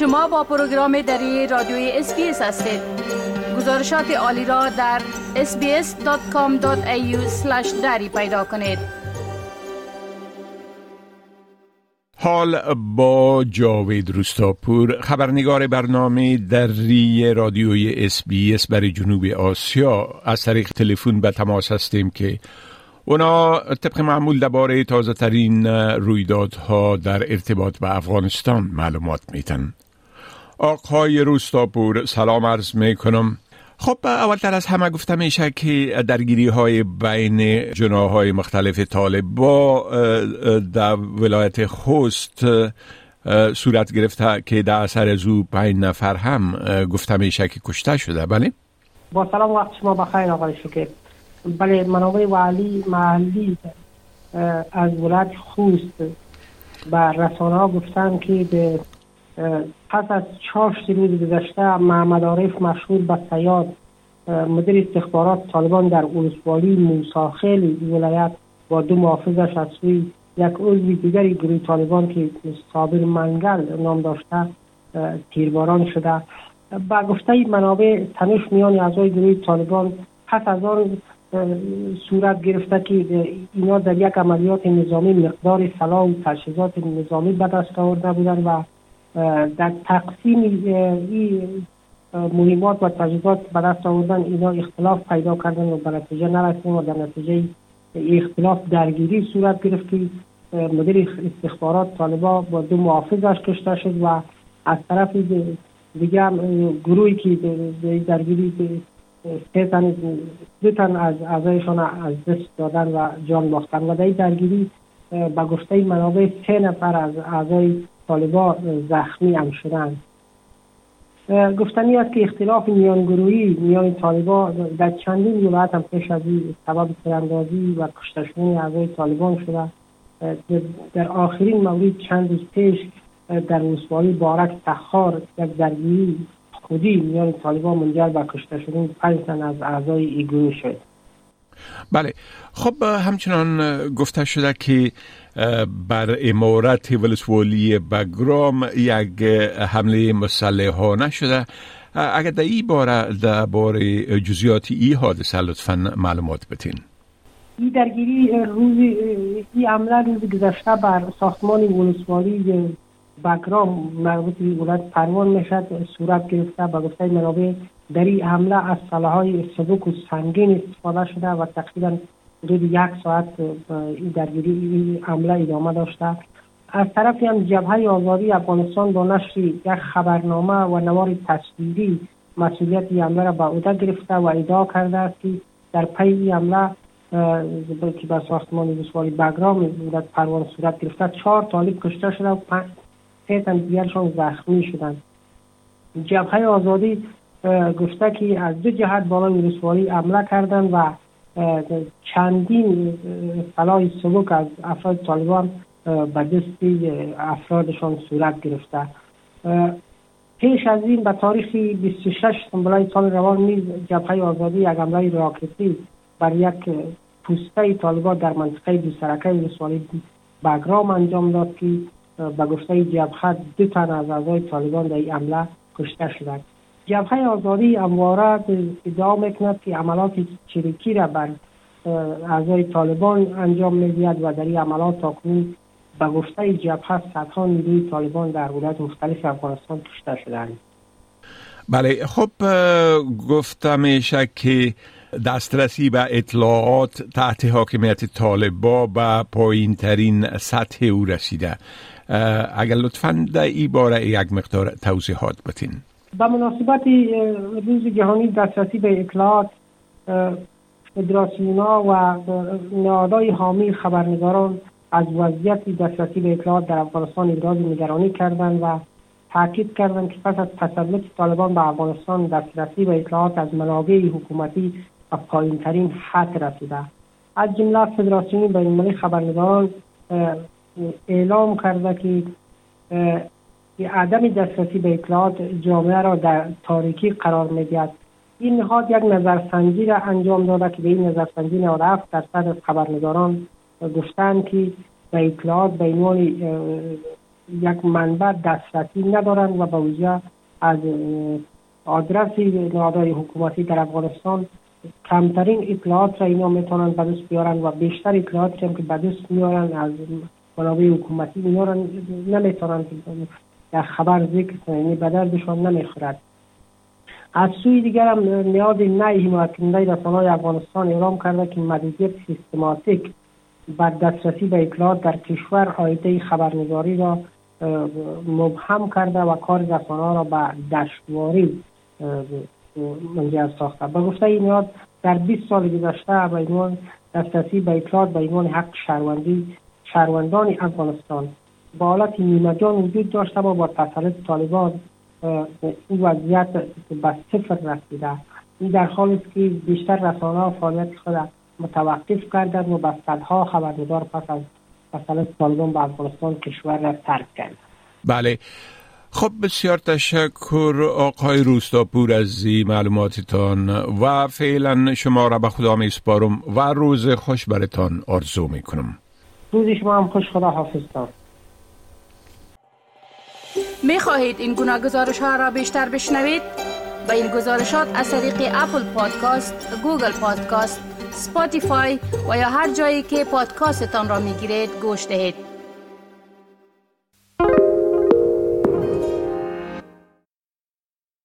شما با پروگرام دری رادیوی SBS هستید. گزارشات عالی را در sbs.com.au دری پیدا کنید. حال با جاوید روستاپور خبرنگار برنامه دری رادیوی SBS برای جنوب آسیا. از طریق تلفن به تماس هستیم که اونا طبق معمول درباره تازه ترین رویدادها در ارتباط به افغانستان معلومات میتن آقای روستاپور سلام عرض می‌کنم. خب اولتر از همه گفته میشه که درگیری های بین جناهای مختلف طالب با در ولایت خوست صورت گرفته که در اثر زو پنج نفر هم گفته میشه که کشته شده. بله؟ با سلام وقت شما بخیر آقای شکر. بله منابع والی محلی از ولایت خوست به رسانه ها گفتن که به پس از چهار روز گذشته محمد عارف مشهور به سیاد مدیر استخبارات طالبان در ولسوالی موساخیل ولایت با دو محافظش از سوی یک عضو دیگری گروه طالبان که صابر منگل نام داشته تیرباران شده. با گفته منابع تنش میان اعضای گروه طالبان پس از آن صورت گرفته که اینا در یک عملیات نظامی مقدار سلاح و تجهیزات نظامی به دست آورده بودند و در تقسیم این مهمات و تجهیزات به دست آوردن اینا اختلاف پیدا کردن و به نتیجه نرسیم و در نتیجه اختلاف درگیری صورت گرفت که مدیر استخبارات طالبا با دو محافظش کشته شد و از طرف دیگه گروهی که درگیری سه تن دو تن از اعضایشان از دست دادن و جان باختن و در درگیری به گفته منابع سه نفر از اعضای طالبا زخمی هم شدند گفتنی است که اختلاف میان گروهی میان طالبا در چندین ولایت هم پیش از این سبب و کشته شدن اعضای طالبان شده. در آخرین مورد چند روز پیش در ولسوالی بارک تخار یک درگیری خودی میان طالبان منجر به کشته شدن از اعضای ای گروه شد. بله. خب همچنان گفته شده که بر امارت ولسوالی بگرام یک حمله مسلحانه شده اگر در این باره در باره جزیات ای حادثه لطفا معلومات بتین این درگیری روز این عمله روز گذشته بر ساختمان ولسوالی بگرام مربوط به ولایت پروان می‌شد صورت گرفته به گفته منابع در این حمله از سلاحهای سبک و سنگین استفاده شده و تقریبا حدود یک ساعت درگیری این حمله ادامه داشته. از طرفی هم جبهه آزادی افغانستان با نشر یک خبرنامه و نوار تصویری مسئولیت حمله را به عهده گرفته و ادعا کرده است که در پی این حمله که به ساختمان ولسوالی بگرام بودت پروان صورت گرفته چهار طالب کشته شده و سه تن دیگرشان زخمی شدند جبهه آزادی گفته که از دو جهت بالای ولسوالی حمله کردند و چندین سلاح سبک از افراد طالبان به دست افرادشان صورت گرفته. پیش از این به تاریخ 26 سنبلای سال روان نیز جبهه آزادی یک حمله راکتی بر یک پوسته طالبان در منطقه دو سرکه ولسوالی بگرام انجام داد که به گفته جبهه دو تن از اعضای طالبان در این حمله کشته شدند جبهه آزادی امواره ادعا می‌کند که عملات چریکی را بر اعضای طالبان انجام می‌دهد و در این عملات تاکنون به گفته جبهه صدها نیروی طالبان در ولایت مختلف افغانستان کشته شدند بله خب گفته میشه که دسترسی به اطلاعات تحت حاکمیت طالبا به پایین ترین سطح او رسیده. اگر لطفا در این باره یک مقدار توضیحات بتین. به مناسبت روز جهانی دسترسی به اطلاعات فدراسیونا و نهادهای حامی خبرنگاران از وضعیت دسترسی به اطلاعات در افغانستان ابراز نگرانی کردند و تاکید کردند که پس از تسلط طالبان به افغانستان دسترسی به اطلاعات از منابع حکومتی و پایینترین حد رسیده. از جمله فدراسیون بینالمللی خبرنگاران اعلام کرده که عدم دسترسی به اطلاعات جامعه را در تاریکی قرار می‌دهد. این نهاد یک نظرسنجی را انجام داده که به این نظرسنجی 97 درصد از خبرنگاران گفتند که به اطلاعات به عنوان یک منبع دسترسی ندارند و به وجه از آدرس نهادهای حکومتی در افغانستان کمترین اطلاعات را اینا می‌تونن به دست و بیشتر اطلاعات هم که به دست از منابع حکومتی اینا را نمی‌تونن در خبر ذکر کنن یعنی به دردشان نمی‌خورد از سوی دیگر هم نیاز نئی حمایت کننده رسانه افغانستان اعلام کرده که مدیریت سیستماتیک بر دسترسی به اطلاعات در کشور آیده خبرنگاری را مبهم کرده و کار رسانه را به دشواری منجر ساخته. به گفته این یاد در 20 سال گذشته به عنوان دسترسی به اطلاعات به عنوان حق شهروندی شهروندان افغانستان. با حالت نیمه جان وجود داشته و با تسلط طالبان این وضعیت به صفر رسیده. این در حالی است که بیشتر رسانه فعالیت خود متوقف کردند و به صدها خبرنگار پس از تسلط طالبان به افغانستان کشور را ترک کرد بله. خب بسیار تشکر آقای روستاپور از معلوماتتان و فعلا شما را به خدا می سپارم و روز خوش برتان آرزو می کنم روز شما هم خوش خدا حافظتان می خواهید این گناه گزارش ها را بیشتر بشنوید؟ با این گزارشات از طریق Apple Podcast، Google Podcast، Spotify و یا هر جایی که پادکاستتان را می گیرید گوش دهید.